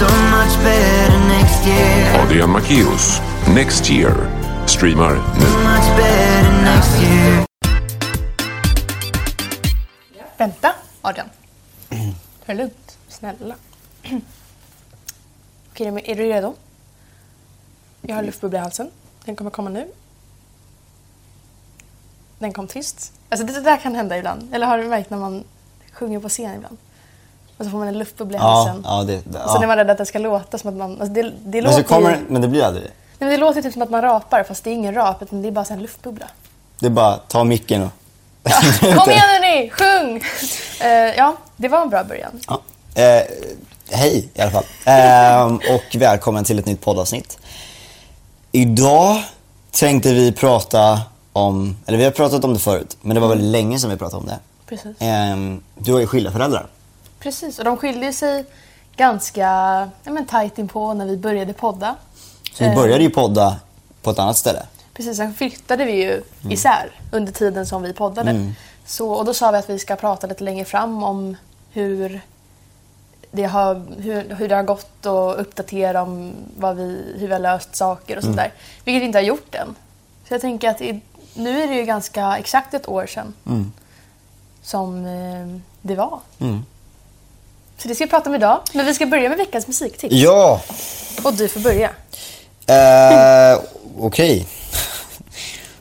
so much better next year. Adrian Macchios Next Year streamar nu. Much better next year. Vänta, Adrian. Ta det lugnt. Snälla. Okej, men är du redo? Jag har luftbubbla i halsen. Den kommer komma nu. Den kom tyst. Alltså det, det där kan hända ibland. Eller har du märkt när man sjunger på scen ibland? Och så får man en luftbubbla i Ja, halsen. ja, det, Och så ja. är man rädd att det ska låta som att man... Alltså det, det Men, så kommer, ju, men det blir aldrig det. nej, men det låter typ som att man rapar fast det är ingen rap utan det är bara en luftbubbla. Det är bara ta micken och... Kom igen hörni, sjung! Eh, ja, det var en bra början. Ja. Eh, hej i alla fall. Ehm, och välkommen till ett nytt poddavsnitt. Idag tänkte vi prata om, eller vi har pratat om det förut, men det var väldigt länge sedan vi pratade om det. Precis. Ehm, du har ju skilda föräldrar. Precis, och de skilde sig ganska ja, men tajt inpå när vi började podda. Så vi Eh. började ju podda på ett annat ställe. Precis, sen flyttade vi ju Mm. isär under tiden som vi poddade. Så, och då sa vi att vi ska prata lite längre fram om hur det har, hur, hur det har gått och uppdatera om vad vi, hur vi har löst saker och sånt Mm. där. Vilket vi inte har gjort än. Så jag tänker att i, nu är det ju ganska exakt ett år sedan Mm. som eh, det var. Mm. Så det ska vi prata om idag. Men vi ska börja med veckans musiktips. Ja, Och du får börja. eh, okej.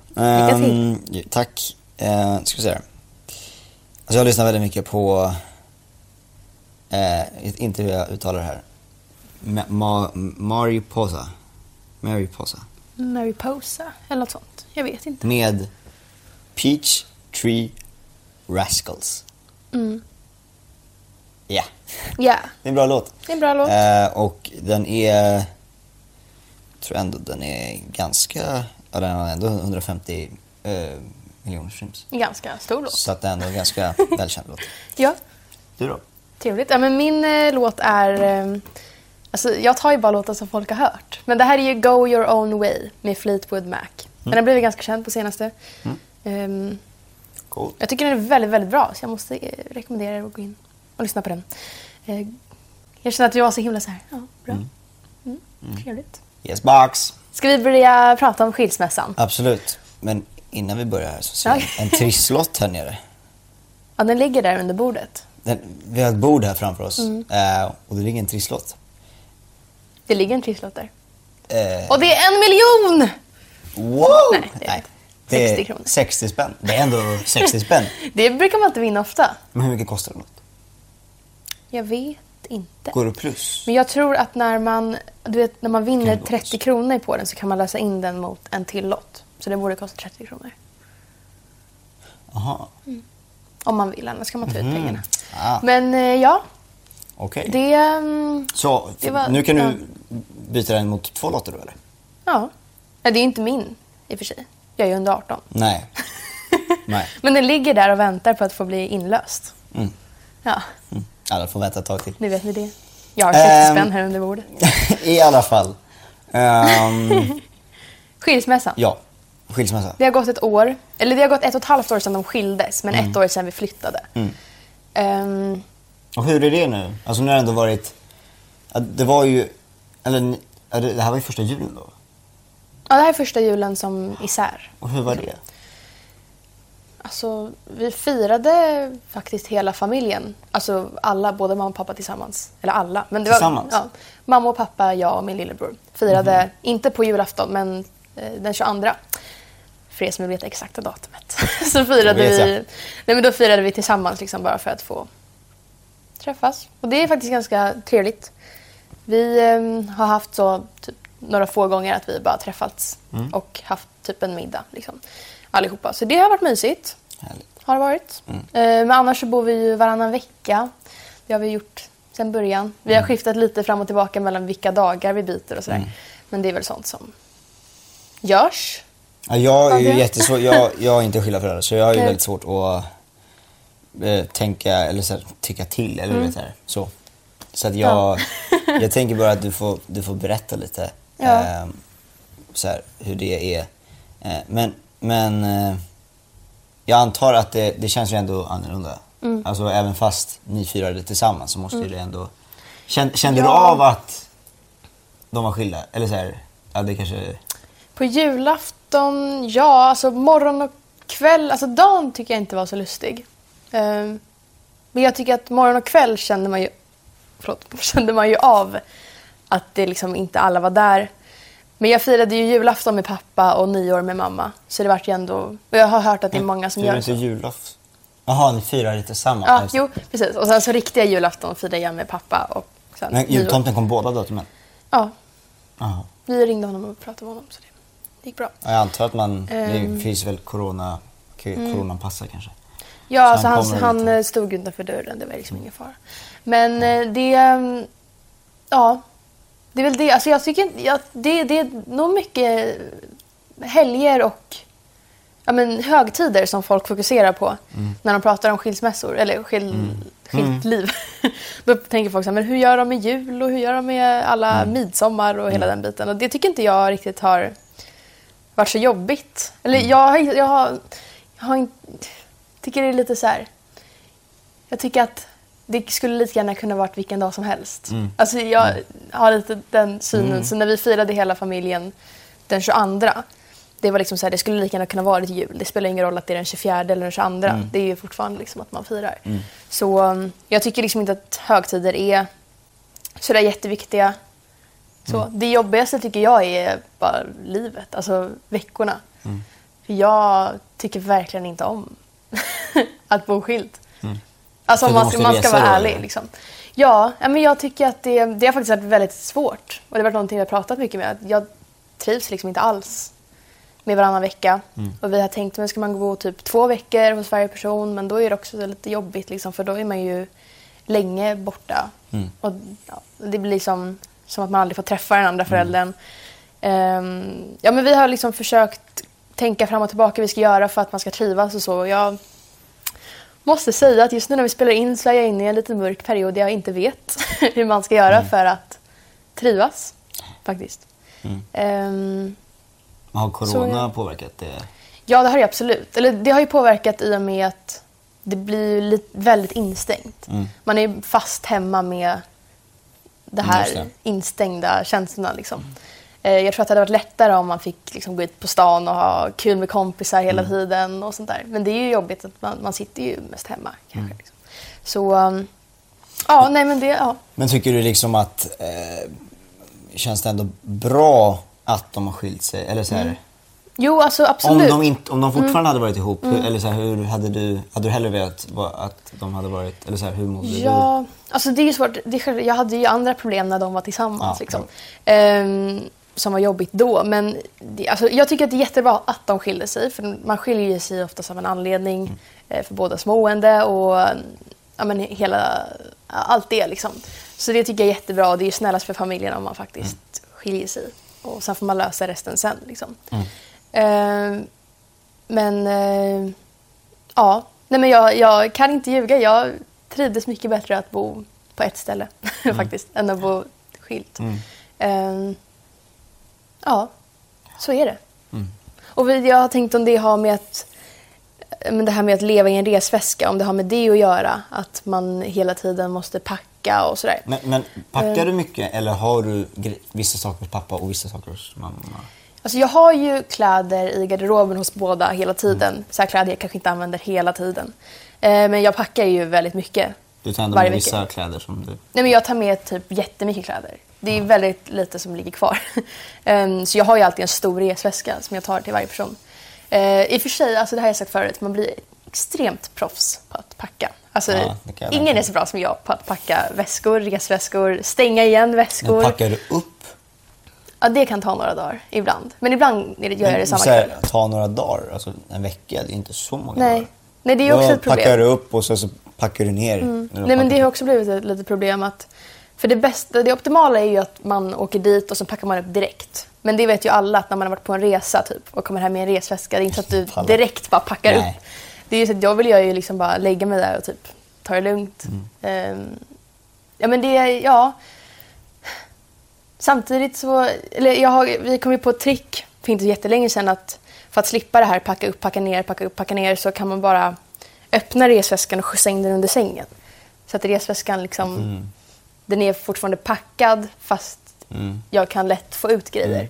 Lycka Ehm, tack. Uh, ska vi se här. Alltså jag lyssnar väldigt mycket på, uh, inte hur jag uttalar det här. Ma- Ma- Mariposa. Mariposa. Mariposa eller något sånt. Jag vet inte. Med Peach Tree Rascals. Mm. Ja, Ja, det är en bra låt. det är en bra låt. Eh, och den är, jag tror ändå den är ganska, ja den har ändå 150 eh, miljoner streams. Ganska stor låt. Så att det är ändå en ganska välkänd låt. Ja, Du då? trevligt. Ja, men min eh, låt är... Eh, alltså, jag tar ju bara låtar som folk har hört. Men det här är ju Go Your Own Way med Fleetwood Mac. Den har blivit ganska känd på senaste. Ehm, Cool. jag tycker den är väldigt, väldigt bra. Så jag måste eh, rekommendera er att gå in och lyssna på den. Eh, jag känner att jag var så himla så här, ja, bra. Mm. Trevligt. Yes box! Ska vi börja prata om skilsmässan? Absolut. Men innan vi börjar här så ser jag Ja. en trisslott här nere. Ja, den ligger där under bordet. Den, vi har ett bord här framför oss Mm. eh, och det ligger en trisslott. Det ligger en trisslott där. Eh, Och det är en miljon! wow! Nej, det är inte. Det är 60 kronor. 60 spänn. Det är ändå 60 spänn. Det brukar man inte vinna ofta. Men hur mycket kostar det? något? Jag vet inte. Går det plus? Men jag tror att när man, du vet, när man vinner Kan gå 30 kronor på den så kan man lösa in den mot en till lott. Så det borde kosta 30 kronor. Jaha, Om man vill, annars kan man ta ut pengarna. Ah. Men eh, ja, okej. det... mm, Så, Det var- nu kan ja. du byta den mot två lotter då eller? Ja. Nej, Det är inte min i och för sig. Jag är ju under 18. Nej. Nej. Men den ligger där och väntar på att få bli inlöst. Mm. Ja, Mm. Alla får vänta ett tag till. nu vet ni det. Jag har 60 Ehm. spänn här under bordet. I alla fall. Ehm, Skilsmässan. ja, skilsmässa. Det har gått ett år, eller det har gått ett och ett halvt år sedan de skildes, men Mm. ett år sedan vi flyttade. Ehm, Och hur är det nu? Alltså nu har det ändå varit... Det var ju... Eller det här var ju första julen då. ja, det här är första julen som isär. Och hur var det? Alltså, vi firade faktiskt hela familjen. Alltså alla, både mamma och pappa tillsammans. Eller alla. Men det Tillsammans? Var, ja, mamma och pappa, jag och min lillebror. Firade, Mhm. inte på julafton, men eh, den 22. För er som vill veta exakta datumet. Så firade vi, nej, men då firade vi tillsammans liksom bara för att få träffas. Och det är faktiskt ganska trevligt. Vi eh, har haft så typ, några få gånger att vi bara träffats Mm. och haft typ en middag. Liksom, allihopa. Så det har varit mysigt. Härligt. Har det varit. Mm. Eh, men annars så bor vi ju varannan vecka. Det har vi gjort sedan början. Vi Mm. har skiftat lite fram och tillbaka mellan vilka dagar vi byter och sådär. Mm. Men det är väl sånt som görs. Ja, jag är ju jättesvår. Jag, jag är inte skilda föräldrar så jag har ju väldigt svårt att eh, tänka eller så här, tycka till. Eller Mm. vet här, så. så att jag, jag tänker bara att du får, du får berätta lite Ja. eh, så här, hur det är. Eh, men men eh, jag antar att det, det känns ju ändå annorlunda. Mm. Alltså även fast ni firade tillsammans så måste ju det ändå Kände, kände du Ja. av att de var skilda? Eller så här, ja det kanske... På julafton, ja, alltså morgon och kväll, alltså dagen tycker jag inte var så lustig. Ehm, men jag tycker att morgon och kväll kände man ju, förlåt, kände man ju av att det liksom inte alla var där. Men jag firade ju julafton med pappa och nyår med mamma. Så det vart ju ändå, jag har hört att det är många som Firar gör inte så. julafton? Jaha, ni firar tillsammans? Ja, just det. jo, precis. Och sen så riktiga julafton firade jag med pappa och sen Men jultomten kom båda datumen? Ja, Jaha. vi ringde honom och pratade med honom så det, gick bra. Ja, Jag antar att man, Ehm. det finns väl corona, Mm. coronapassar kanske? Ja, Så alltså han han, han lite. stod utanför dörren, det var liksom ingen fara. Men eh, det... mm, Ja, det är väl det. Alltså jag tycker inte... Ja, det, det är nog mycket helger och ja, men, högtider som folk fokuserar på Mm. när de pratar om skilsmässor, eller skil, skilt liv. Då tänker folk så här, men hur gör de med jul och hur gör de med alla Mm. midsommar och hela den biten. Och det tycker inte jag riktigt har varit så jobbigt. Eller Mm. jag har, jag har, jag har inte, tycker det är lite så här. Jag tycker att det skulle lika gärna kunna varit vilken dag som helst. Mm. Alltså jag har lite den synen. Så när vi firade hela familjen den 22. Det var liksom så här, det skulle lika gärna kunna varit jul. Det spelar ingen roll att det är den 24 eller den 22. Mm. Det är ju fortfarande liksom att man firar. Så um, jag tycker liksom inte att högtider är sådär jätteviktiga. Så, Det jobbigaste tycker jag är bara livet, alltså veckorna. För jag tycker verkligen inte om att bo skilt. Alltså om man man ska vara ärlig. Liksom. Ja, men jag tycker att det, det har faktiskt varit väldigt svårt. Och det har varit någonting jag har pratat mycket med. Jag trivs liksom inte alls med varannan vecka. Mm. Och vi har tänkt, men ska man gå typ två veckor hos varje person? Men då är det också lite jobbigt liksom, för då är man ju länge borta. Mm. Och ja, det blir liksom som att man aldrig får träffa den andra föräldern. Ehm, ja, men vi har liksom försökt tänka fram och tillbaka vad vi ska göra för att man ska trivas och så. Jag måste säga att just nu när vi spelar in så är jag inne i en lite mörk period där jag inte vet hur man ska göra för att trivas. Faktiskt. Ehm, Har corona Så- påverkat det? Ja, det har det absolut. Eller det har ju påverkat i och med att det blir lite, väldigt instängt. Mm. Man är fast hemma med det här Just det. instängda känslorna. Liksom. Eh, Jag tror att det hade varit lättare om man fick liksom, gå ut på stan och ha kul med kompisar hela Mm. tiden. och sånt där. Men det är ju jobbigt att man, man sitter ju mest hemma. Kanske, Mm. liksom. Så um, ja, nej men det, ja. Men tycker du liksom att, eh, känns det ändå bra att de har skilt sig? Eller så här, Jo, alltså om, absolut. Mm. de inte, om de fortfarande hade varit ihop, hur, eller så här, hur hade du, hade du hellre velat att de hade varit, eller så här, hur mådde Ja, alltså det är ju svårt. Det jag hade ju andra problem när de var tillsammans. Ja, liksom. Ehm, som var jobbigt då. Men det, alltså, jag tycker att det är jättebra att de skiljer sig. För man skiljer sig oftast av en anledning. Mm. eh, för bådas mående och ja, men hela, allt det. Liksom. Så det tycker jag är jättebra. Och det är ju snällast för familjen om man faktiskt Mm. skiljer sig. Och sen får man lösa resten sen. Liksom. Ehm, men eh, ja, nej men jag, jag kan inte ljuga. Jag trivdes mycket bättre att bo på ett ställe faktiskt, än att bo skilt. Ja, så är det. Och vi, jag har tänkt om det har med att eh, men det här med att leva i en resväska, om det har med det att göra. Att man hela tiden måste packa och sådär. Men, men packar Eh. du mycket eller har du vissa saker hos pappa och vissa saker hos mamma? Alltså jag har ju kläder i garderoben hos båda hela tiden. Så här kläder jag kanske inte använder hela tiden. Eh, men jag packar ju väldigt mycket. Du tar ändå med vecka. vissa kläder som du... Nej, men jag tar med typ jättemycket kläder. Det är väldigt lite som ligger kvar. Ehm, så jag har ju alltid en stor resväska som jag tar till varje person. Eh, I och för sig, alltså det här har jag sagt förut, man blir extremt proffs på att packa. Alltså, Ja, ingen är så bra som jag på att packa väskor, resväskor, stänga igen väskor. Men packar du upp? Ja, det kan ta några dagar ibland. Men ibland gör jag det samma kväll. Ta några dagar, alltså en vecka, det är inte så många Nej. dagar. Nej, det är också Då ett problem. packar du upp och så, så packar du ner. när du Nej, men det har också blivit ett litet problem att för det bästa, det optimala är ju att man åker dit och så packar man upp direkt. Men det vet ju alla att när man har varit på en resa typ och kommer hem med en resväska, det är inte så att du direkt bara packar Nej. upp. Det är ju så att jag vill jag ju liksom bara lägga mig där och typ ta det lugnt. Ehm, ja men det, är- ja. Samtidigt så, eller jag har, vi kom ju på ett trick för inte så jättelänge sedan att för att slippa det här packa upp, packa ner, packa upp, packa ner så kan man bara öppna resväskan och skjutsa in den under sängen. Så att resväskan liksom den är fortfarande packad fast Mm. jag kan lätt få ut grejer.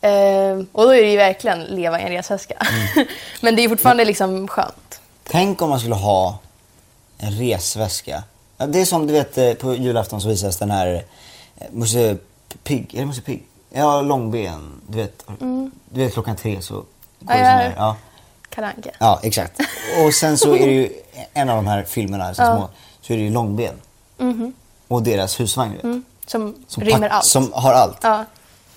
Eh, och då är det ju verkligen leva i en resväska. Mm. Men det är fortfarande liksom skönt. Tänk om man skulle ha en resväska. Ja, Det är som du vet eh, på julafton så visas den här eh, Musse Pigg, är det Musse Pigg? Ja, långben. Du vet, du vet klockan tre så går Mm. Ja, det sån ja. här, ja. Kalle Anka. ja, exakt. Och sen så är det ju en av de här filmerna, så, små, så är det ju långben. Och deras husvagn. Mm. Som, Som, rymmer allt. som har allt. Ja.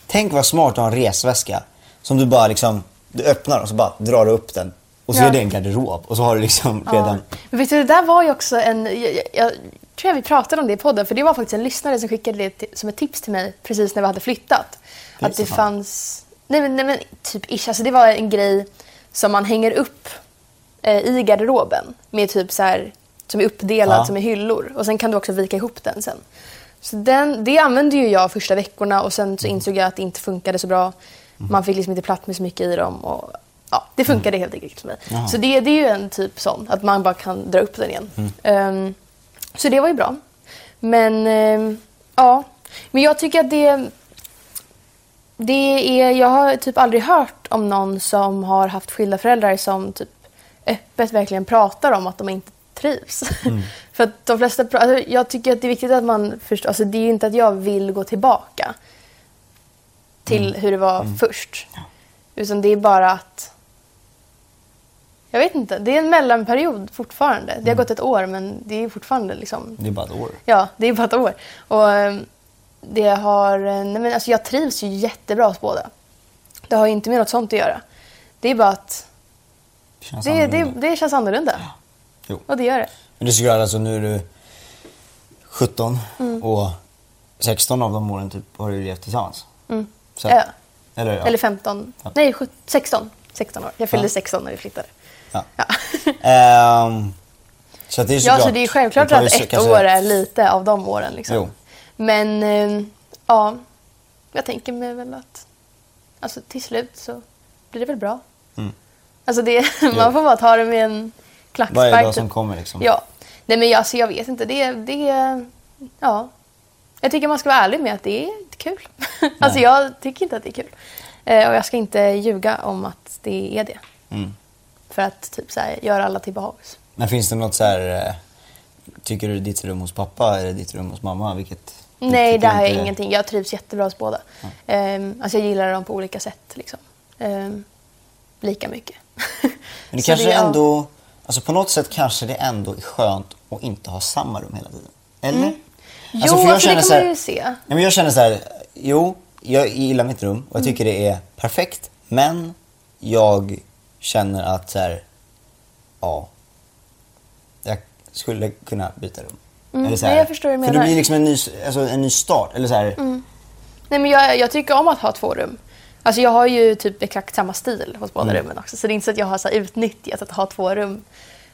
Tänk vad smart att ha en resväska som du bara liksom, du öppnar och så bara drar du upp den. Och så Ja. är det en garderob och så har du liksom redan... Men vet du, det där var ju också en... Jag, jag, tror jag vi pratade om det i podden, för det var faktiskt en lyssnare som skickade det till, som ett tips till mig precis när vi hade flyttat. Fy att det fan. fanns... Nej men, nej men typ ish, alltså det var en grej som man hänger upp eh, i garderoben med typ så här som är uppdelad Ja. som är hyllor och sen kan du också vika ihop den sen. Så den, det använde ju jag första veckorna och sen så insåg jag att det inte funkade så bra. Man fick liksom inte plats med så mycket i dem och ja, det funkade helt enkelt för mig. Jaha. Så det, det är ju en typ sån, att man bara kan dra upp den igen. Ehm, så det var ju bra. Men ehm, ja, men jag tycker att det det är, jag har typ aldrig hört om någon som har haft skilda föräldrar som typ öppet verkligen pratar om att de inte trivs. För att de flesta, alltså jag tycker att det är viktigt att man förstår, alltså det är ju inte att jag vill gå tillbaka till hur det var först. Utan det är bara att, jag vet inte, det är en mellanperiod fortfarande. Det har gått ett år men det är fortfarande liksom Det är bara ett år. Ja, det är bara ett år. Och ehm, det har... Nej men alltså jag trivs ju jättebra hos båda. Det har ju inte med något sånt att göra. Det är bara att Det känns det, det, det känns annorlunda. Jo. Och det gör det. Men du skulle alltså nu är du 17 Mm. och 16 av de åren typ har du levt tillsammans. Så, Ja. Eller, ja. Mm. Eller 15. Nej, sjut- 16. 16 år. Jag fyllde Ja. 16 när vi flyttade. Ja. Ja. Ehm, så det är Ja, såklart. så det är självklart att ett kanske- år är lite av de åren. Liksom. Jo. Men ehm, ja, jag tänker mig väl att alltså, till slut så blir det väl bra. Mm. Alltså det, man får bara ta det med en klackspark. Varje dag typ. som kommer liksom. Ja. Nej men jag, alltså, jag vet inte. Det, det, ja. Jag tycker man ska vara ärlig med att det är inte kul. alltså jag tycker inte att det är kul. Eh, och jag ska inte ljuga om att det är det. Mm. För att typ så här, göra alla till behags. Men finns det något så här... eh, Tycker du ditt rum hos pappa eller ditt rum hos mamma? Vilket, Nej, där har jag inte- ingenting. Jag trivs jättebra hos båda. Ehm, alltså jag gillar dem på olika sätt. Liksom. Ehm, lika mycket. Men det kanske ja. ändå... Alltså på något sätt kanske det ändå är skönt att inte ha samma rum hela tiden. Eller? Mm. jo, alltså, det kan så man här- ju se. Men jag känner så här, jo, jag gillar mitt rum och jag tycker det är perfekt. Men jag känner att så här, ja, jag skulle kunna byta rum. Eller så nej, jag förstår hur du För det menar. Mm. blir liksom en ny, alltså en ny start. Eller så här, Nej, men jag, jag tycker om att ha två rum. Alltså jag har ju typ exakt samma stil hos båda Mm. rummen också. Så det är inte så att jag har så utnyttjat att ha två rum.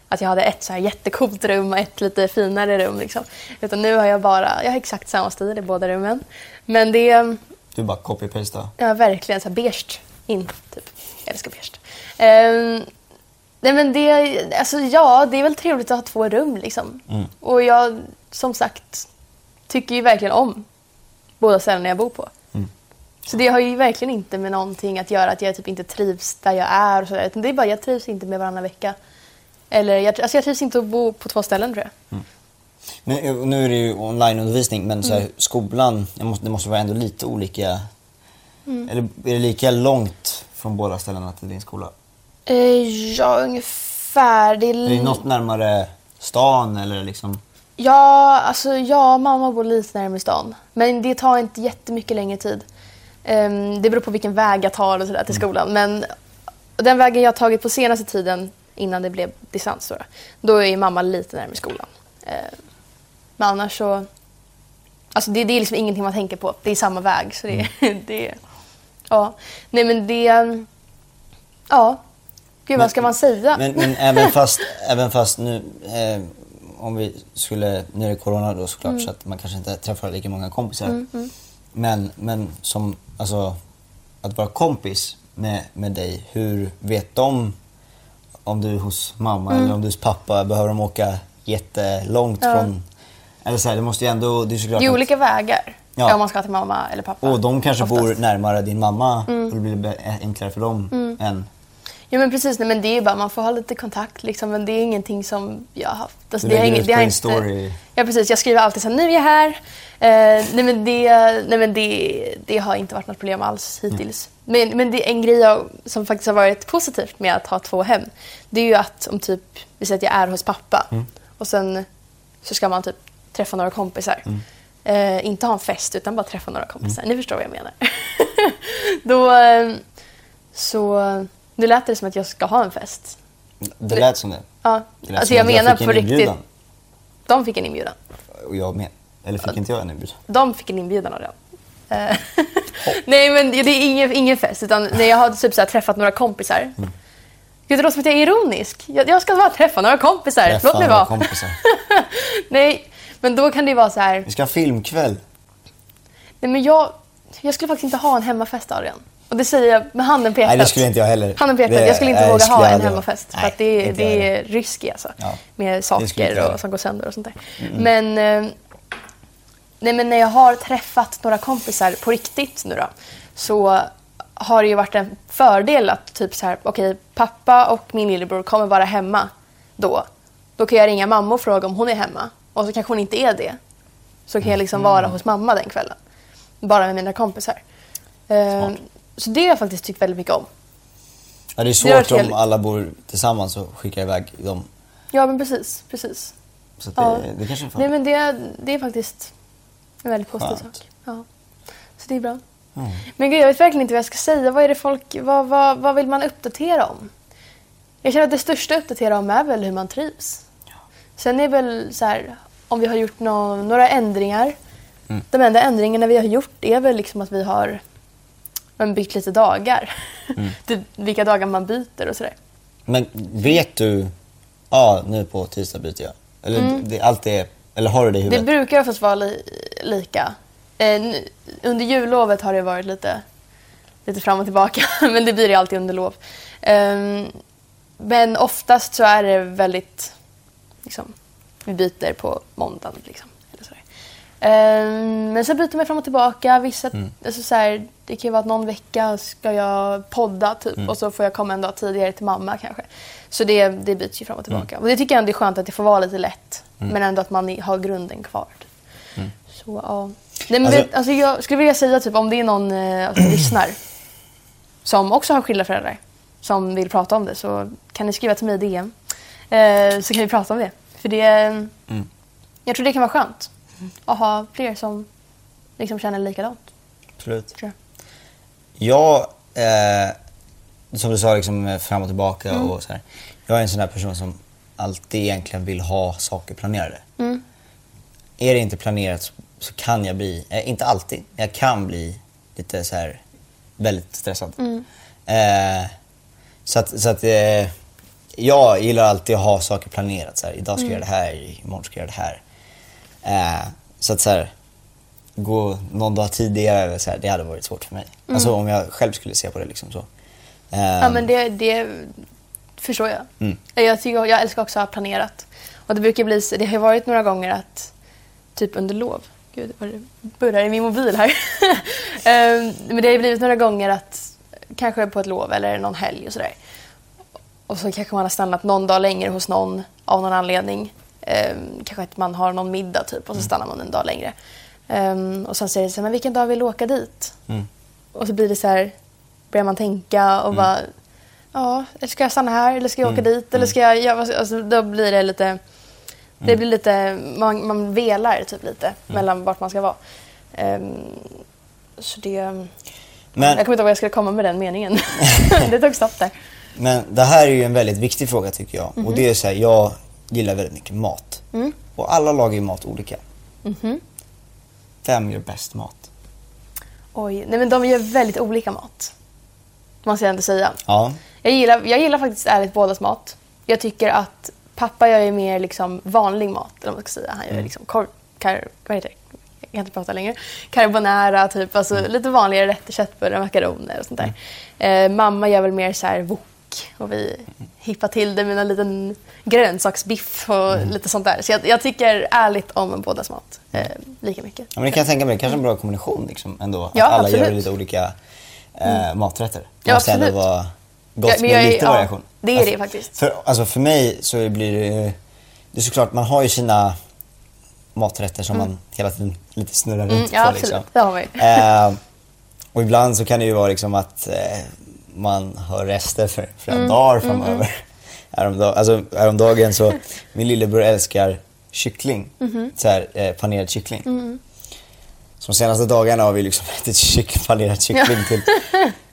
Att jag hade ett så här jättecoolt rum och ett lite finare rum. Liksom. Utan nu har jag bara, jag har exakt samma stil i båda rummen. Men det du bara copy-pasta. ja, verkligen så här beige in. Typ. Jag älskar beige. Ehm, nej men det, alltså ja, det är väl trevligt att ha två rum liksom. Mm. Och jag, som sagt, tycker ju verkligen om båda ställena jag bor på. Mm. Så det har ju verkligen inte med någonting att göra att jag typ inte trivs där jag är och sådär. Utan det är bara, jag trivs inte med varannan vecka. Eller jag, alltså jag trivs inte att bo på två ställen tror jag. Men eh, nu är det ju onlineundervisning, men så här, Mm. skolan, det måste, det måste vara ändå lite olika. Mm. Eller är det lika långt från båda ställena till din skola? Eh, ja, ungefär. Det är, Är det något närmare stan eller liksom? Ja, alltså ja, mamma bor lite närmare stan. Men det tar inte jättemycket längre tid. Ehm, det beror på vilken väg jag tar och sådär till skolan. Men den vägen jag tagit på senaste tiden innan det blev distans då, då är mamma lite närmare skolan. Ehm, men annars så... Alltså det, det är liksom ingenting man tänker på. Det är samma väg. Så det, det Ja. Nej men det... Ja. Gud, vad ska man säga? Men, men även, fast, även fast nu, eh, om vi skulle, nu är det corona då såklart Mm. så att man kanske inte träffar lika många kompisar. Men, men som, alltså, att vara kompis med, med dig, hur vet de om du är hos mamma Mm. eller om du är hos pappa? Behöver de åka jättelångt Ja. från Eller så här, det måste ju ändå, det är såklart Det är att- olika vägar. Ja. Om man ska till mamma eller pappa. Och de kanske Oftast. bor närmare din mamma Mm. och det blir enklare för dem än... Ja men precis, nej, men det är bara man får ha lite kontakt liksom, men det är ingenting som jag har haft. Alltså, Du det ingen- ut det har din story. Ja precis, jag skriver alltid så här, nu är jag här. Eh, nej men, det, nej, men det, det har inte varit något problem alls hittills. Men, men det är en grej jag, som faktiskt har varit positivt med att ha två hem. Det är ju att om typ, vi säger att jag är hos pappa och sen så ska man typ träffa några kompisar. Eh, inte ha en fest utan bara träffa några kompisar. Ni förstår vad jag menar. Då, eh, så nu lät det som att jag ska ha en fest. Det lät som det. Ja, det lät alltså som jag att menar fick på en riktigt. inbjudan. De fick en inbjudan. Och jag med. Eller fick inte jag en inbjudan? De fick en inbjudan av den. Eh, Nej men det är ingen, ingen fest utan när jag har typ så här, träffat några kompisar. Mm. Gud det låter som att jag är ironisk. Jag, jag ska bara träffa några kompisar. Träffa Låt mig några vara. kompisar. Nej men då kan det vara så här. Vi ska ha filmkväll. Nej men jag, jag skulle faktiskt inte ha en hemmafest Adrian. Och det säger jag med handen på hjärtat. Nej, det skulle inte jag heller. Handen. Det- jag skulle inte nej, våga ha jag en hemmafest. göra. för att det, Nej, är- det jag är risky alltså. Ja. Med saker jag och, som går sönder och sånt där. Men, eh, nej, men när jag har träffat några kompisar på riktigt nu då. Så har det ju varit en fördel att typ så här, okej pappa och min lillebror kommer vara hemma då. Då kan jag ringa mamma och fråga om hon är hemma. Och så kanske hon inte är det. Så kan jag liksom vara hos mamma den kvällen. Bara med mina kompisar. Eh, så det har jag faktiskt tyckt väldigt mycket om. Ja, det är Det svårt om trevligt. alla bor tillsammans och skickar iväg dem. Ja men precis, precis. Så det, Ja. det kanske är fan. Nej men det, det är faktiskt en väldigt positiv sak. Ja. Så det är bra. Ja. Men gud, jag vet verkligen inte vad jag ska säga. Vad är det folk, vad, vad, vad vill man uppdatera om? Jag känner att det största att uppdatera om är väl hur man trivs. Sen är väl så här, om vi har gjort nå- några ändringar. Mm. De enda ändringarna vi har gjort är väl liksom att vi har men, bytt lite dagar. Mm. typ vilka dagar man byter och sådär. Men vet du, ja nu på tisdag byter jag. Eller, det, allt är, eller har du det i Mm. Det huvudet? brukar oftast vara li lika. Eh, nu- under jullovet har det varit lite, lite fram och tillbaka, men det blir det alltid under lov. Ehm, men oftast så är det väldigt, liksom, vi byter på måndagen. Liksom, men sen byter man fram och tillbaka. Vissa, Mm. alltså så här, det kan ju vara att någon vecka ska jag podda typ Mm. och så får jag komma en dag tidigare till mamma kanske. Så det, det byts ju fram och Mm. tillbaka. Och det tycker jag ändå är skönt att det får vara lite lätt. Men ändå att man har grunden kvar. Så ja. Nej, men Alltså- alltså, alltså, jag skulle vilja säga typ om det är någon eh, som lyssnar som också har skilda föräldrar som vill prata om det så kan ni skriva till mig i DM. Eh, så kan vi prata om det. För det, Mm. jag tror det kan vara skönt att ha fler som liksom känner likadant. Absolut. Tror Jag, eh, som du sa, liksom eh, fram och tillbaka Mm. och så här. Jag är en sån där person som alltid egentligen vill ha saker planerade. Mm. Är det inte planerat så, så kan jag bli, eh, inte alltid, men jag kan bli lite så här väldigt stressad. Mm. Eh, så att, så att eh, jag gillar alltid att ha saker planerat. Så här, idag ska jag göra det här, imorgon ska jag göra det här. Eh, så att så här, gå någon dag tidigare, så här, det hade varit svårt för mig. Alltså om jag själv skulle se på det liksom så. Eh, Ja, men det, det förstår jag. Mm. Jag, tycker, jag älskar också att ha planerat. Och det brukar bli, så- det har varit några gånger att, typ under lov, gud vad det burrar i min mobil här. Ehm, men det har blivit några gånger att, kanske på ett lov eller någon helg och sådär. Och så kanske man har stannat någon dag längre hos någon av någon anledning. Ehm, kanske att man har någon middag typ och så stannar man en dag längre. Ehm, och sen säger det så här, men vilken dag vill du åka dit? Mm. Och så blir det så här, börjar man tänka och bara, ja, ska jag stanna här eller ska jag åka dit eller ska jag göra, alltså, då blir det lite, det blir lite, man, man velar typ lite mellan vart man ska vara. Ehm, så det, Men- jag kommer inte ihåg vad jag skulle komma med den meningen. det tog stopp där. Men det här är ju en väldigt viktig fråga tycker jag. Och det är så här, jag gillar väldigt mycket mat. Och alla lagar ju mat olika. Vem gör bäst mat? Oj, nej men de gör väldigt olika mat. Måste jag ändå säga. Ja. Jag gillar, jag gillar faktiskt ärligt bådas mat. Jag tycker att pappa gör ju mer liksom vanlig mat, eller vad man ska säga. Han gör liksom korv, kar, vad heter det? Jag kan inte prata längre. Carbonara, typ. Alltså lite vanligare rätter, köttbullar, makaroner och sånt där. Eh, mamma gör väl mer så här wok fisk och vi hippar till det med en liten grönsaksbiff och Mm. lite sånt där. Så jag, jag tycker ärligt om bådas mat eh, lika mycket. Ja, men det kan jag tänka mig. Kanske en bra kombination liksom, ändå. Ja, att alla gör absolut. lite olika eh, maträtter. Det Ja, måste ändå absolut. vara gott Ja, med är- lite ja, variation. det är alltså, det faktiskt. För, alltså, för mig så blir det... Det är såklart, man har ju sina maträtter som man hela tiden lite snurrar Mm, runt ja, på. absolut. Liksom. Det har ju. Eh, och ibland så kan det ju vara liksom att eh, man har rester för flera Mm, dagar framöver. Häromdag, alltså, häromdagen så, min lillebror älskar kyckling. Mhm. Så här, eh, panerad kyckling. Mm. Så de senaste dagarna har vi liksom ätit kyck, panerad kyckling till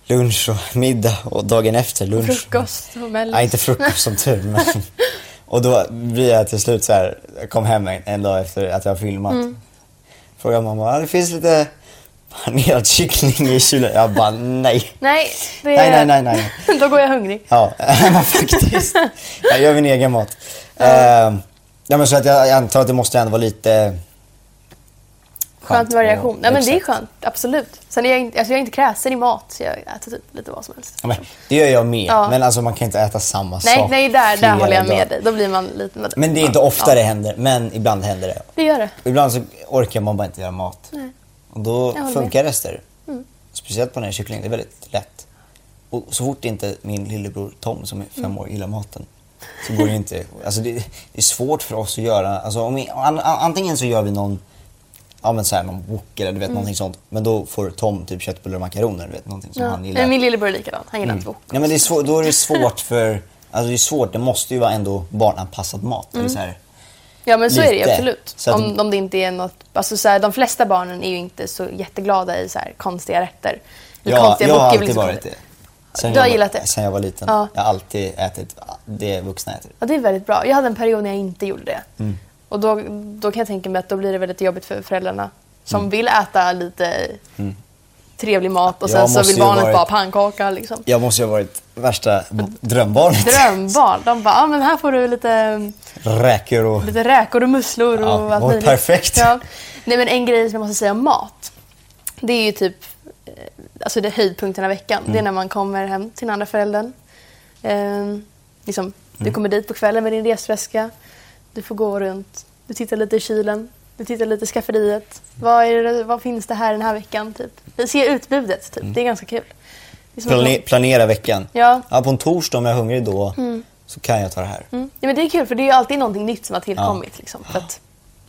lunch och middag och dagen efter lunch. Frukost och mellis. Nej, inte frukost som tur. Men, och då blir jag till slut så här, jag kom hem en, en dag efter att jag har filmat. Mm. Frågar mamma, "Ah, det finns lite panerad kyckling i kylen. Jag bara, nej. Nej, det Nej, nej, nej, nej. Då går jag hungrig. Ja, faktiskt. Jag gör min egen mat. Ja. ja, men så att jag, jag antar att det måste ändå vara lite Skönt med variation. och- Nej, men det är skönt, absolut. Sen är jag inte, alltså jag är inte kräsen i mat, så jag äter typ lite vad som helst. Ja, men, det gör jag med, Ja. men alltså man kan inte äta samma Nej, sak nej där, där håller jag med dig. Då blir man lite... Men det är inte ofta det händer, men ibland händer det. Det gör det. Ibland så orkar man bara inte göra mat. Nej. Och då funkar rester. Mm. Speciellt på den här kycklingen, det är väldigt lätt. Och så fort inte min lillebror Tom som är fem Mm. år gillar maten så går det inte. Alltså det, det är svårt för oss att göra, alltså om vi, an, an, antingen så gör vi någon Ja men såhär någon wok eller du vet någonting sånt. Men då får Tom typ köttbullar och makaroner, du vet någonting som Mm. Ja. han gillar. Min lillebror är likadan. Han gillar Mm. inte wok. Ja men det är svår, då är det svårt för, alltså det är svårt, det måste ju vara ändå barnanpassad mat. Eller så här. Ja men så är det Lite. absolut. Så om, om det inte är något... Alltså så här, de flesta barnen är ju inte så jätteglada i så här konstiga rätter. Eller Ja, konstiga jag har alltid liksom- varit det. Sen Du har jag, var- gillat det? Sen jag var liten. Ja. Jag har alltid ätit det vuxna äter. Ja, det är väldigt bra. Jag hade en period när jag inte gjorde det. Mm. Och då, då kan jag tänka mig att då blir det väldigt jobbigt för föräldrarna som vill äta lite trevlig mat och Mm. Sen så vill barnet varit- bara pannkaka liksom. Jag måste ju ha varit värsta drömbarnet. Drömbarn. De bara, ah, men här får du lite, Räkor och... lite räkor och musslor och Ja, allt vad möjligt. perfekt. Ja. Nej men en grej som jag måste säga om mat. Det är ju typ eh, alltså det är höjdpunkten av veckan. Mm. Det är när man kommer hem till den andra föräldern. Ehm, liksom, Mm. Du kommer dit på kvällen med din resväska. Du får gå runt. Du tittar lite i kylen. Du tittar lite i skafferiet. Vad, det, vad finns det här den här veckan? Typ. Se utbudet. Typ. Det är ganska kul. Är Plane, planera veckan. Ja. Ja, på en torsdag om jag är hungrig då så kan jag ta det här. Mm. Ja, men det är kul för det är alltid någonting nytt som har tillkommit. Liksom, för att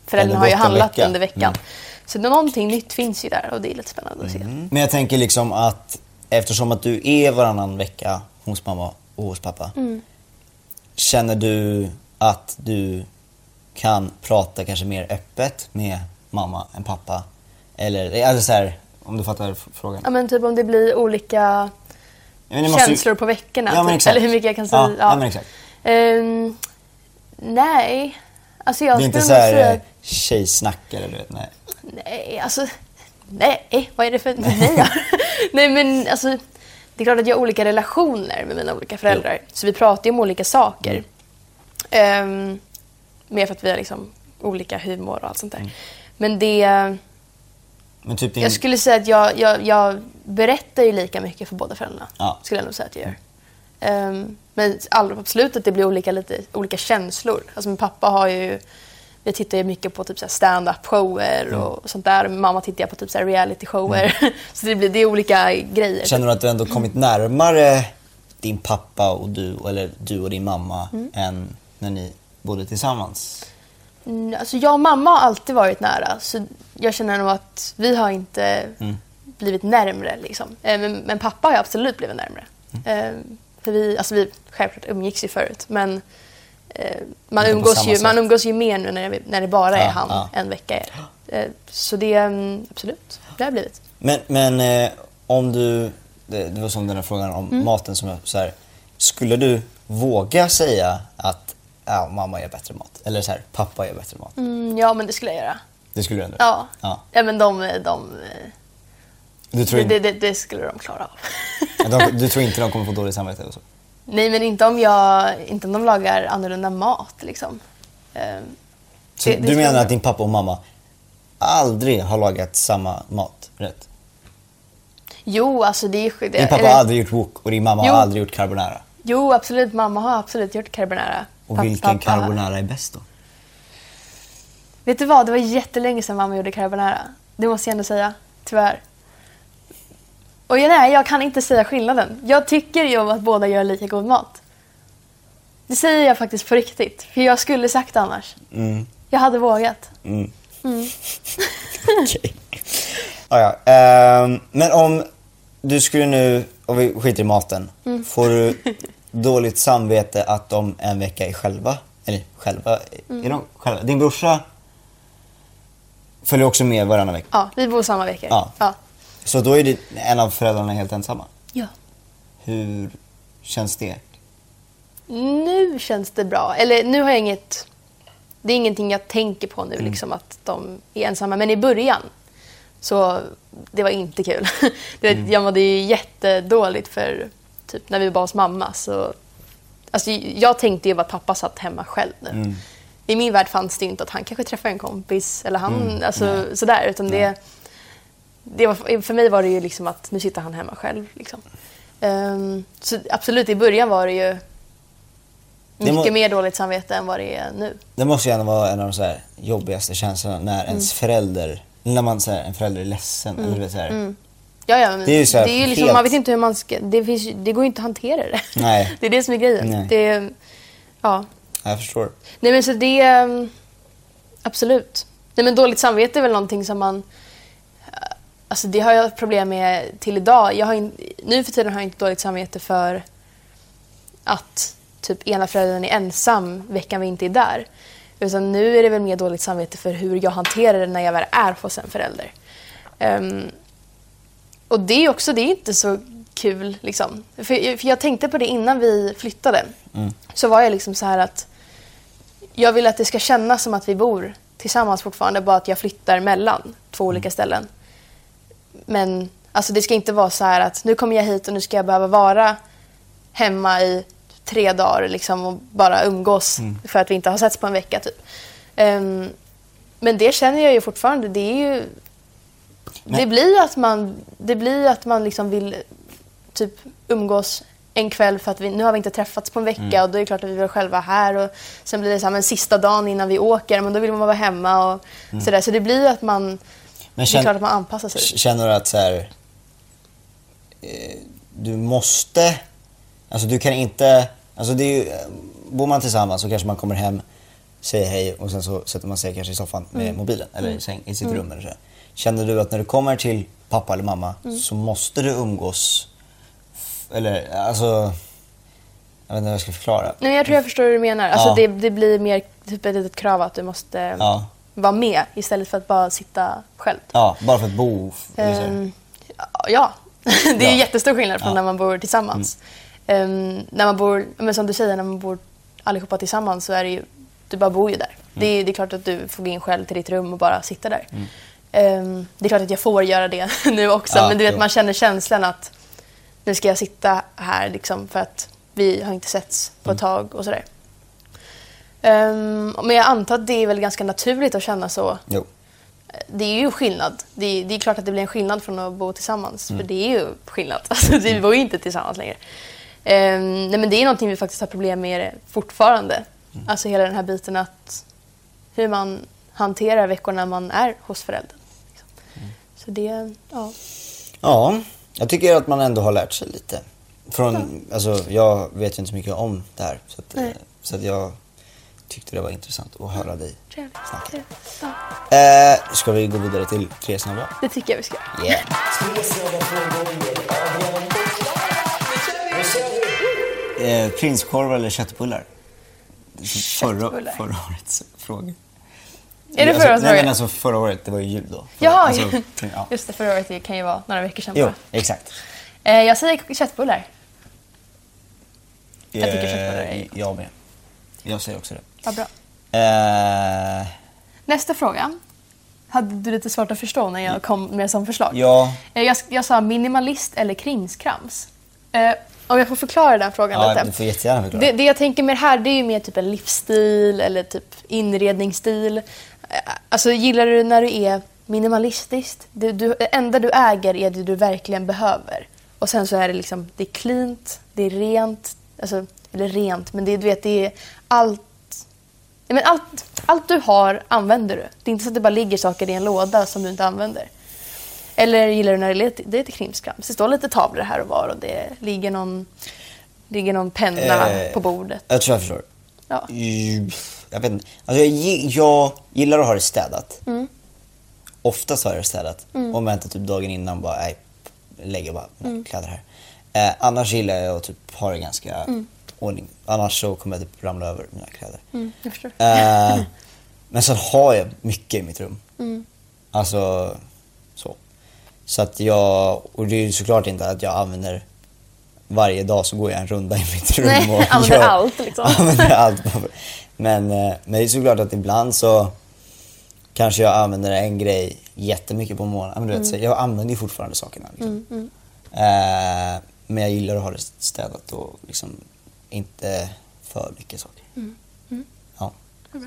föräldrarna har ju handlat vecka. under veckan. Mm. Så någonting nytt finns ju där och det är lite spännande att se. Men jag tänker liksom att eftersom att du är varannan vecka hos mamma och hos pappa. Mm. Känner du att du kan prata kanske mer öppet med mamma än pappa? Eller, alltså så här, om du fattar frågan. Ja, men typ om det blir olika måste känslor på veckorna. Ja, men typ. Eller hur mycket jag kan säga. Ja, ja, men exakt. Ehm, nej. Alltså jag Det är inte så här säga... eh, tjejsnack eller du vet, nej. Nej, alltså... Nej, vad är det för... Nej, nej men alltså... Det är klart att jag har olika relationer med mina olika föräldrar. Så vi pratar ju om olika saker. Mm. Ehm, mer för att vi har liksom olika humor och allt sånt Mm. där. Men det... Men typ din... Jag skulle säga att jag, jag, jag berättar ju lika mycket för båda föräldrarna. Ja. Skulle jag nog säga att jag gör. Ehm, men absolut att det blir olika, lite, olika känslor. Alltså min pappa har ju... Vi tittar ju mycket på typ så här stand-up shower Mm. och sånt där. Mamma tittar jag på typ så här reality shower. så det, blir, det är olika grejer. Känner du att du ändå kommit närmare din pappa och du, eller du och din mamma, Mm. än när ni bodde tillsammans? Mm, Alltså jag och mamma har alltid varit nära. Så jag känner nog att vi har inte Mm. blivit närmre. Liksom. Eh, Men, men pappa har absolut blivit närmre. Mm. Eh, För vi, alltså vi självklart umgicks ju förut. Men eh, man, umgås ju, sätt. man umgås ju mer nu när det, när det bara är Ja, han ja. en vecka. Så det, mm, absolut, det har blivit. Men, men om du, det, det var som den här frågan om Mm. maten som jag, så här, skulle du våga säga att ja, mamma gör bättre mat? Eller så här, pappa gör bättre mat? Mm, ja, men det skulle jag göra. Det skulle du ändå Ja, ja. ja men de, de, Du, tror det, det, det, skulle de klara av. de, du tror inte de kommer få dåligt samvete och så? Nej, men inte om, jag, inte om de lagar annorlunda mat. Liksom. Ehm, Det- du menar jag att din pappa och mamma aldrig har lagat samma mat rätt? Jo, alltså det är... Det, Din pappa eller- har aldrig gjort wok och din mamma Jo. har aldrig gjort carbonara? Jo, absolut. Mamma har absolut gjort carbonara. Och Papp- vilken pappa- carbonara är bäst då? Vet du vad? Det var jättelänge sedan mamma gjorde carbonara. Det måste jag ändå säga. Tyvärr. Och nej, jag kan inte säga skillnaden. Jag tycker ju om att båda gör lika god mat. Det säger jag faktiskt på riktigt. För jag skulle sagt det annars. Mm. Jag hade vågat. Mm. Okej. Ja, ja. Ehm, men om du skulle nu, om vi skiter i maten, Mm. får du dåligt samvete att de en vecka är själva? Eller själva? Mm. Är de själva? Din brorsa följer också med varannan vecka? Ja, vi bor samma veckor. Ja. ja. Så då är det en av föräldrarna helt ensamma? ja. Hur känns det? Nu känns det bra. Eller nu har jag inget... Det är ingenting jag tänker på nu, liksom att de är ensamma. Men i början så det var inte kul. Vet, Jag mådde ju jättedåligt för typ när vi var hos mamma. Så, alltså, jag tänkte ju bara att pappa satt hemma själv nu. I min värld fanns det inte att han kanske träffar en kompis eller han, alltså sådär. Utan det, det var, för mig var det ju liksom att nu sitter han hemma själv. Liksom. Ehm, så absolut, i början var det ju Det mycket må- mer dåligt samvete än vad det är nu. Det måste ju ändå vara en av de så här jobbigaste känslorna när ens Mm. förälder, när man säger en förälder är ledsen. Eller du vet, så här. Ja, ja, men Det är ju så här liksom, helt- Man vet inte hur man ska... Det, finns, ju- det går ju inte att hantera det. Nej. Det är det som är grejen. Nej. Det, är- ja. Jag förstår. Nej men så det... mm, Absolut. Nej men dåligt samvete är väl någonting som man... Alltså det har jag problem med till idag. Jag har in, nu för tiden har jag inte dåligt samvete för att typ ena föräldern är ensam veckan vi inte är där. Utan nu är det väl mer dåligt samvete för hur jag hanterar det när jag väl är hos en förälder. Ehm, och det är också, det är inte så kul liksom. För, för jag tänkte på det innan vi flyttade. Så var jag liksom så här att jag vill att det ska kännas som att vi bor tillsammans fortfarande, bara att jag flyttar mellan två olika ställen. Men alltså, det ska inte vara så här att nu kommer jag hit och nu ska jag behöva vara hemma i tre dagar liksom, och bara umgås för att vi inte har setts på en vecka. Typ. Ehm, men det känner jag ju fortfarande. Det är ju... Det blir att man, det blir att man liksom vill typ umgås en kväll för att vi, nu har vi inte träffats på en vecka Mm. och då är det klart att vi vill själva här och sen blir det så här, men sista dagen innan vi åker, men då vill man vara hemma och sådär. Så det blir att man, Mm. Men det är känn- klart att man anpassar sig. Känner du att så här, eh, du måste, alltså du kan inte, alltså det är ju, bor man tillsammans så kanske man kommer hem, säger hej och sen så sätter man sig kanske i soffan med Mm. mobilen eller i, säng, i sitt rum eller så. Känner du att när du kommer till pappa eller mamma Mm. så måste du umgås, eller alltså, jag vet inte hur jag ska förklara. Nej, jag tror jag förstår hur du menar. Alltså, Ja. det, det blir mer typ ett litet krav att du måste Ja. vara med istället för att bara sitta själv. Ja, bara för att bo. Ehm, ja, det är Ja. jättestor skillnad från. Mm. när man bor tillsammans. Ehm, när man bor, men som du säger, när man bor allihopa tillsammans så är det ju, du bara bor ju där. Det, Mm. är, det är klart att du får gå in själv till ditt rum och bara sitta där. Ehm, det är klart att jag får göra det nu också, Ja, men du vet, jo. man känner känslan att nu ska jag sitta här liksom för att vi har inte setts på ett Mm. tag och sådär. Ehm, men jag antar att det är väl ganska naturligt att känna så Jo. det är ju skillnad. Det är, det är klart att det blir en skillnad från att bo tillsammans. Mm. För det är ju skillnad. Alltså, vi bor ju inte tillsammans längre. Ehm, nej, men det är någonting vi faktiskt har problem med fortfarande. Mm. Alltså hela den här biten att hur man hanterar veckor när man är hos föräldern. Så det, ja. Ja, jag tycker att man ändå har lärt sig lite. Från, alltså, jag vet ju inte så mycket om det här. Så att, eh, så att jag tyckte det var intressant att höra dig Trevligt. snacka. trevligt. Ja, Eh, ska vi gå vidare till tre snabba? det tycker jag vi ska göra. Yeah. Eh, prinskorv eller köttbullar? Förra, Köttbullar. förra årets fråga. Är det Alltså, förra årets Nej men alltså förra året, det var ju jul då. Förra- Jaha, alltså, ja. just det. Förra året det kan ju vara några veckor sedan Jo, exakt. Eh, jag säger köttbullar. Jag tycker Eh, köttbullar är- Jag med. Jag säger också det. Vad bra. Eh, Nästa fråga. Hade du lite svårt att förstå när jag kom med som förslag? ja, Eh, Jag, jag sa minimalist eller krimskrams. Eh, om jag får förklara den frågan ja, lite. du får jättegärna förklara. Det, det jag tänker mer här det är ju mer typ en livsstil eller typ inredningsstil. Alltså gillar du när du är minimalistiskt? Det, du, det enda du äger är det du verkligen behöver. Och sen så är det liksom, det är cleant, det är rent, Alltså, eller rent, men det, du vet, det är allt... Men allt, allt du har använder du. Det är inte så att det bara ligger saker i en låda som du inte använder. Eller gillar du när det är lite, det är lite krimskrams? Det står lite tavlor här och var och det ligger någon, ligger någon penna Eh, på bordet. Jag tror jag förstår. Ja. Mm, Jag vet inte. Alltså jag, jag gillar att ha det städat. Mm. Oftast har jag det städat. Och väntar typ dagen innan bara, nej, lägger bara mina Mm. kläder här. Eh, annars gillar jag att typ ha det ganska ordning. Annars så kommer jag typ ramla över mina kläder. Mm, jag. Eh, men sen har jag mycket i mitt rum. Mm. Alltså, så. Så att jag, och det är ju såklart inte att jag använder varje dag så går jag en runda i mitt rum Nej, och använder allt, liksom. använder allt. Men, eh, men det är såklart att ibland så kanske jag använder en grej jättemycket på morgonen. Men Mm. jag använder ju fortfarande sakerna. Liksom. Eh, men jag gillar att ha det städat och liksom inte för mycket saker. Mm. Ja.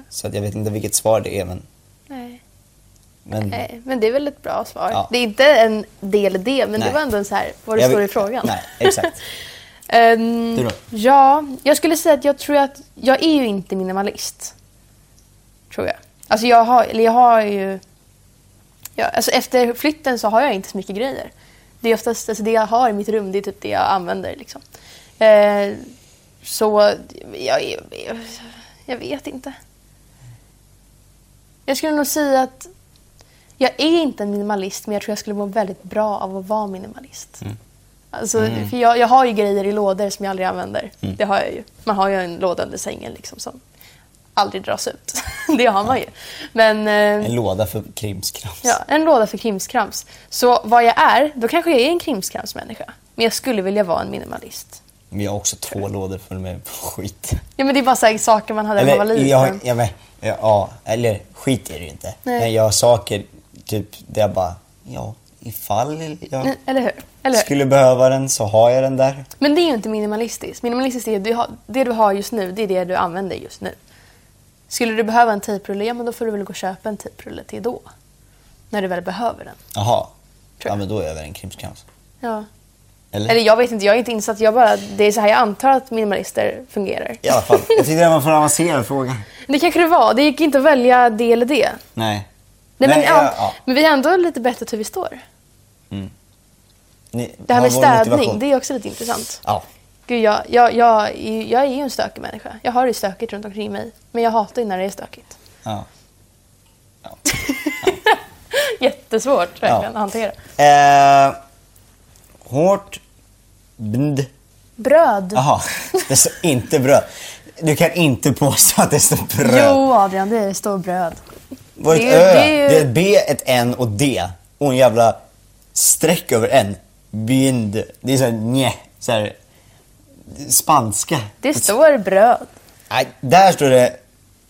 Så att jag vet inte vilket svar det är men, Nej. men Nej, men det är väl ett bra svar. Ja. Det är inte en del i det, men Nej. det var ändå så här vad det Jag står vet- i frågan. Nej, exakt. Ehm, Du då? Ja, jag skulle säga att jag tror att jag är ju inte minimalist. Tror jag. Alltså jag har, eller jag har ju... Ja, alltså efter flytten så har jag inte så mycket grejer. Det är oftast, alltså det jag har i mitt rum, det är typ det jag använder. Liksom. Eh, så jag, jag, jag vet inte. Jag skulle nog säga att jag är inte en minimalist, men jag tror jag skulle må väldigt bra av att vara minimalist. Alltså, för jag, jag har ju grejer i lådor som jag aldrig använder. Det har jag ju. Man har ju en låda under sängen liksom som aldrig dras ut. det har man ju. Men eh, En låda för krimskrams. ja, en låda för krimskrams. Så vad jag är, då kanske jag är en krimskramsmänniska. Men jag skulle vilja vara en minimalist. Vi har också två lådor fulla med skit. Ja, men det är bara så saker man hade när man var liten. jag, ja, men, ja, eller skit är det ju inte. Nej. Men jag har saker typ där jag bara, ja, ifall jag Mm, Eller hur? Eller hur? skulle behöva den så har jag den där. Men det är ju inte minimalistiskt. Minimalistiskt är du har, det du har just nu, det är det du använder just nu. Skulle du behöva en tejprulle, ja men då får du väl gå och köpa en tejprulle till då. När du väl behöver den. Jaha. Ja men då är jag väl en krimskrams. Ja. Eller? Eller jag vet inte, jag är inte insatt. Jag bara, det är så här jag antar att minimalister fungerar. I alla fall. Jag tyckte det var för avancerad fråga. Det kanske det var. Det gick inte att välja det eller det. Nej. Nej, men, Nej, ja, ja, men vi har ändå lite bättre hur vi står. Ni, Det här med städning, motivation. det är också lite intressant. Ja. Gud, jag, jag, jag, är- jag är ju en stökig människa. Jag har det stökigt runt omkring mig. Men jag hatar ju när det är stökigt. ja. Jättesvårt verkligen Ja. att hantera. Eh, hårt. Bnd. Bröd. Jaha, det står inte bröd. Du kan inte påstå att det står bröd. Jo, Adrian, det står bröd. Var det ett är ju- Ö, det är ju- det är ett B, ett N och D. Och en jävla streck över N. Bind. Det är såhär nje. Så här, spanska. Det står bröd. Nej, där står det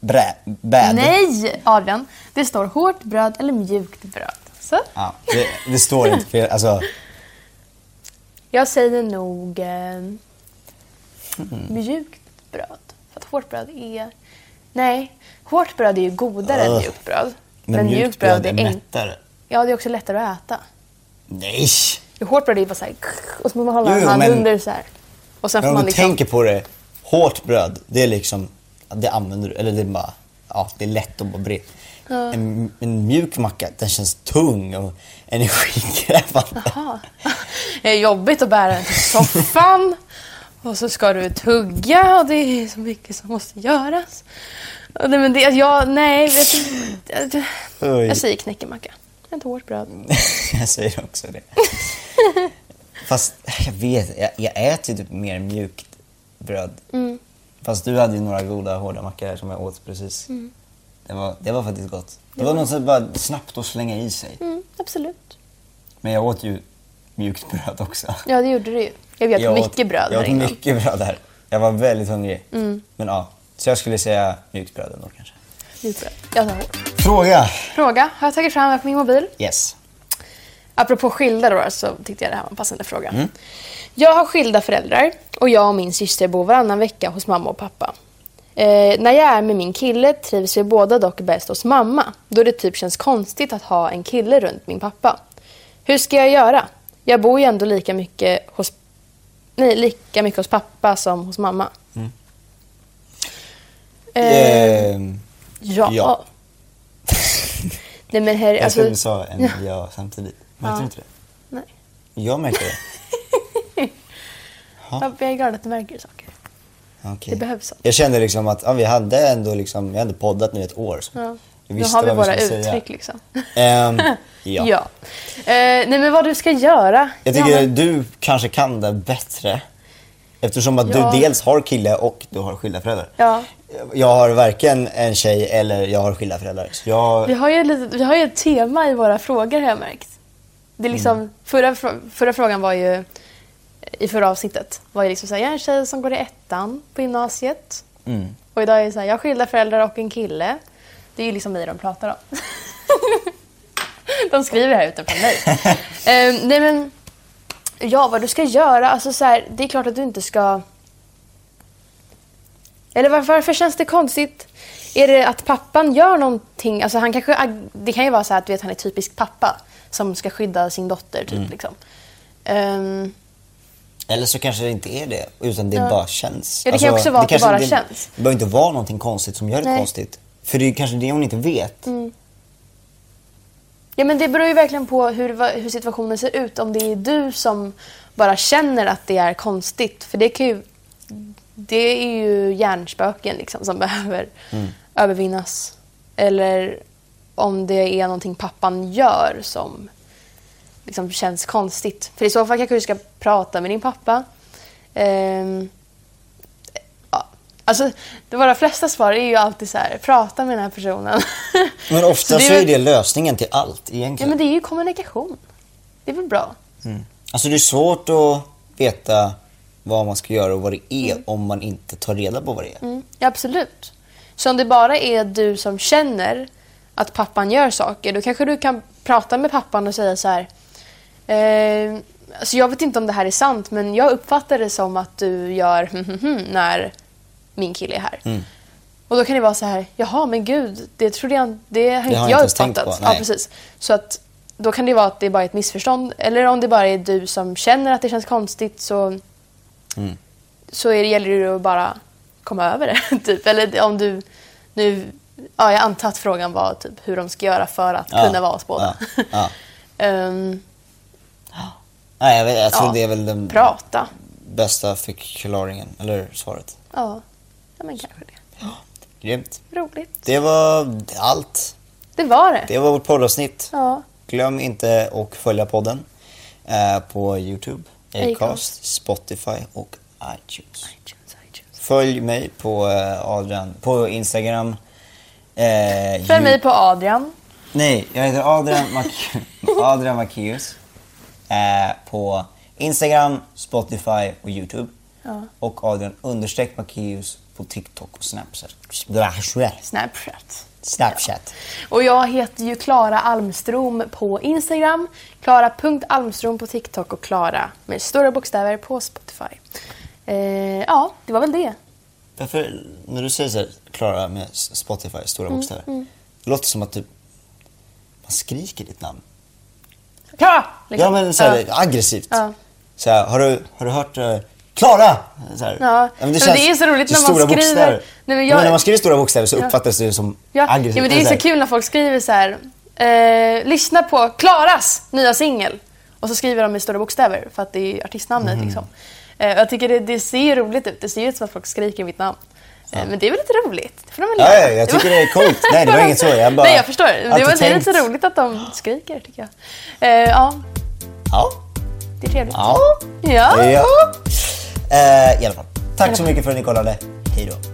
brä, bad. Nej, Adrian. Det står hårt bröd eller mjukt bröd. Så. Ja, det, det står inte fel. Alltså, Jag säger nog eh, mjukt bröd. För att hårt bröd är... Nej, hårt bröd är ju godare än Ugh. mjukt bröd. men mjukt bröd är enk- mättare. Ja, det är också lättare att äta. Nej! Hårt bröd är bara så här... Och så måste man hålla Jo, en hand men- under så här. Och sen får om man du liksom... tänker på det. Hårt bröd, det är liksom, det använder du, eller det är bara, ja det är lätt att bara bre. En, en mjuk macka, den känns tung och energikrävande. Jaha. Det är jobbigt att bära den till soffan. och så ska du tugga och det är så mycket som måste göras. Och Nej, men det, jag, nej, vet du, Oj. jag säger knäckemacka. Ett hårt bröd. jag säger också det. Fast jag vet, jag, jag äter ju typ mer mjukt bröd. Mm. Fast du hade ju några goda hårda mackor här som jag åt precis. Mm. Det, var, det var faktiskt gott. Det var något som bara snabbt att slänga i sig. Mm, absolut. Men jag åt ju mjukt bröd också. Ja, det gjorde du ju. Jag vet Jag mycket åt, bröd Jag åt mycket bröd här. Jag var väldigt hungrig. Mm. Men ja, så jag skulle säga mjukt bröd ändå kanske. Bröd. Jag tar hårt. Fråga! Fråga har jag tagit fram på min mobil. Yes. Apropå skilda då så tyckte jag det här var en passande fråga. Jag har skilda föräldrar och jag och min syster bor varannan vecka hos mamma och pappa. Eh, när jag är med min kille trivs vi båda dock bäst hos mamma då det typ känns konstigt att ha en kille runt min pappa. Hur ska jag göra? Jag bor ju ändå lika mycket hos nej, lika mycket hos pappa som hos mamma. Eh, Ehm, ja. ja. nej men herre, jag alltså, trodde du sa en ja samtidigt. Märkte du inte det? nej. Jag märkte det. Jag jag är glad att du märker saker. Okej. Det behövs sånt. Jag kände liksom att ja, vi hade ändå liksom, vi hade poddat nu ett år. Så Ja. jag Nu har vi våra skulle säga. uttryck liksom. Ehm, ja. Ja. Eh, nej men vad du ska göra. Jag tycker ja, men, du kanske kan det bättre. Eftersom att Ja. du dels har kille och du har skilda föräldrar. ja. Jag har varken en tjej eller jag har skilda föräldrar. Så jag... Vi har, ju lite, vi har ju ett tema i våra frågor har jag märkt. Det är liksom, Mm. förra, förra frågan var ju, i förra avsnittet, var ju liksom såhär, jag är en tjej som går i ettan på gymnasiet. Mm. Och idag är det såhär, jag har skilda föräldrar och en kille. Det är ju liksom mig de pratar om. de skriver här utanför mig. Ehm, nej men, ja vad du ska göra, alltså så här, det är klart att du inte ska eller varför, varför känns det konstigt? Är det att pappan gör någonting? Alltså han kanske, det kan ju vara så att vet, han är typisk pappa som ska skydda sin dotter. Typ, liksom. Ehm, Eller så kanske det inte är det, utan det bara känns. Ja, det kan ju också vara att det bara det, känns. Det behöver inte vara någonting konstigt som gör det Nej. konstigt. För det är kanske det hon inte vet. ja, men det beror ju verkligen på hur, hur situationen ser ut. Om det är du som bara känner att det är konstigt. För det kan ju... Det är ju hjärnspöken liksom, som behöver övervinnas. Eller om det är någonting pappan gör som liksom känns konstigt. För i så fall kanske du ska prata med din pappa. Ehm, ja. Alltså, våra flesta svar är ju alltid så här, prata med den här personen. Men ofta så, det är det lösningen till allt Ja, egentligen. men det är ju kommunikation. Det är väl bra? Alltså det är svårt att veta vad man ska göra och vad det är Mm. om man inte tar reda på vad det är. Mm, ja, absolut. Så om det bara är du som känner att pappan gör saker, då kanske du kan prata med pappan och säga så här. Eh, alltså jag vet inte om det här är sant, men jag uppfattar det som att du gör när min kille är här. Och då kan det vara så här, jaha men gud, det trodde jag det har inte har jag jag uppfattat. på, ja, precis. Så att då kan det vara att det bara är ett missförstånd. Eller om det bara är du som känner att det känns konstigt så, Mm. så är det, gäller det att bara komma över det. typ. Eller om du nu, ja, jag antar att frågan var typ hur de ska göra för att Ja, kunna vara hos båda. ja. Ehm, Nej, jag, vet, jag tror det är väl den prata. bästa förklaringen, eller svaret. Ja. ja, men kanske det. Grymt. Roligt. Det var allt. Det var det. Det var vårt poddavsnitt. Ja. Glöm inte att följa podden eh, på Youtube, Acast. Spotify och iTunes. iTunes, iTunes. Följ mig på eh, Adrian, på Instagram. Eh, Följ mig på Adrian. Nej, jag heter Adrian, Mac- Adrian Macéus. Eh, på Instagram, Spotify och Youtube. Ja. Och Adrian understreck Macéus på TikTok och Snapchat. Snapchat. Snapchat. Snapchat. Och jag heter ju Klara Almstrom på Instagram, Klara.almstrom på TikTok och Klara med stora bokstäver på Spotify. Eh, ja, det var väl det. Varför, när du säger så här, Klara med Spotify, stora Mm, bokstäver. Det låter som att du, man skriker ditt namn. Klara! liksom. Ja men så här, Ja. aggressivt. Ja. Så här, har, du, har du hört uh, Klara? Så här. Ja, men det är så roligt det när man skriver-. Nej, men jag- när man skriver stora bokstäver så Ja. uppfattas det som Ja, aggressivt. ja, men det är Eller så kul när folk skriver så här. Eh, lyssna på Klaras nya singel. Och så skriver de med stora bokstäver för att det är artistnamnet. Mhm. Liksom. Eh, jag tycker det, det ser roligt ut. Det ser ju ut som att folk skriker mitt namn. Eh, men det är väl lite roligt. Det får de väl Ja, ja, jag tycker det är coolt. Nej, det var inget så. Jag bara... Nej, jag förstår. Det, var, det är lite roligt att de skriker, tycker jag. Eh, ja, Ja. det är trevligt. Ja. Ja. ja. Eh, I alla fall. Tack så mycket för att ni kollade. Hej då.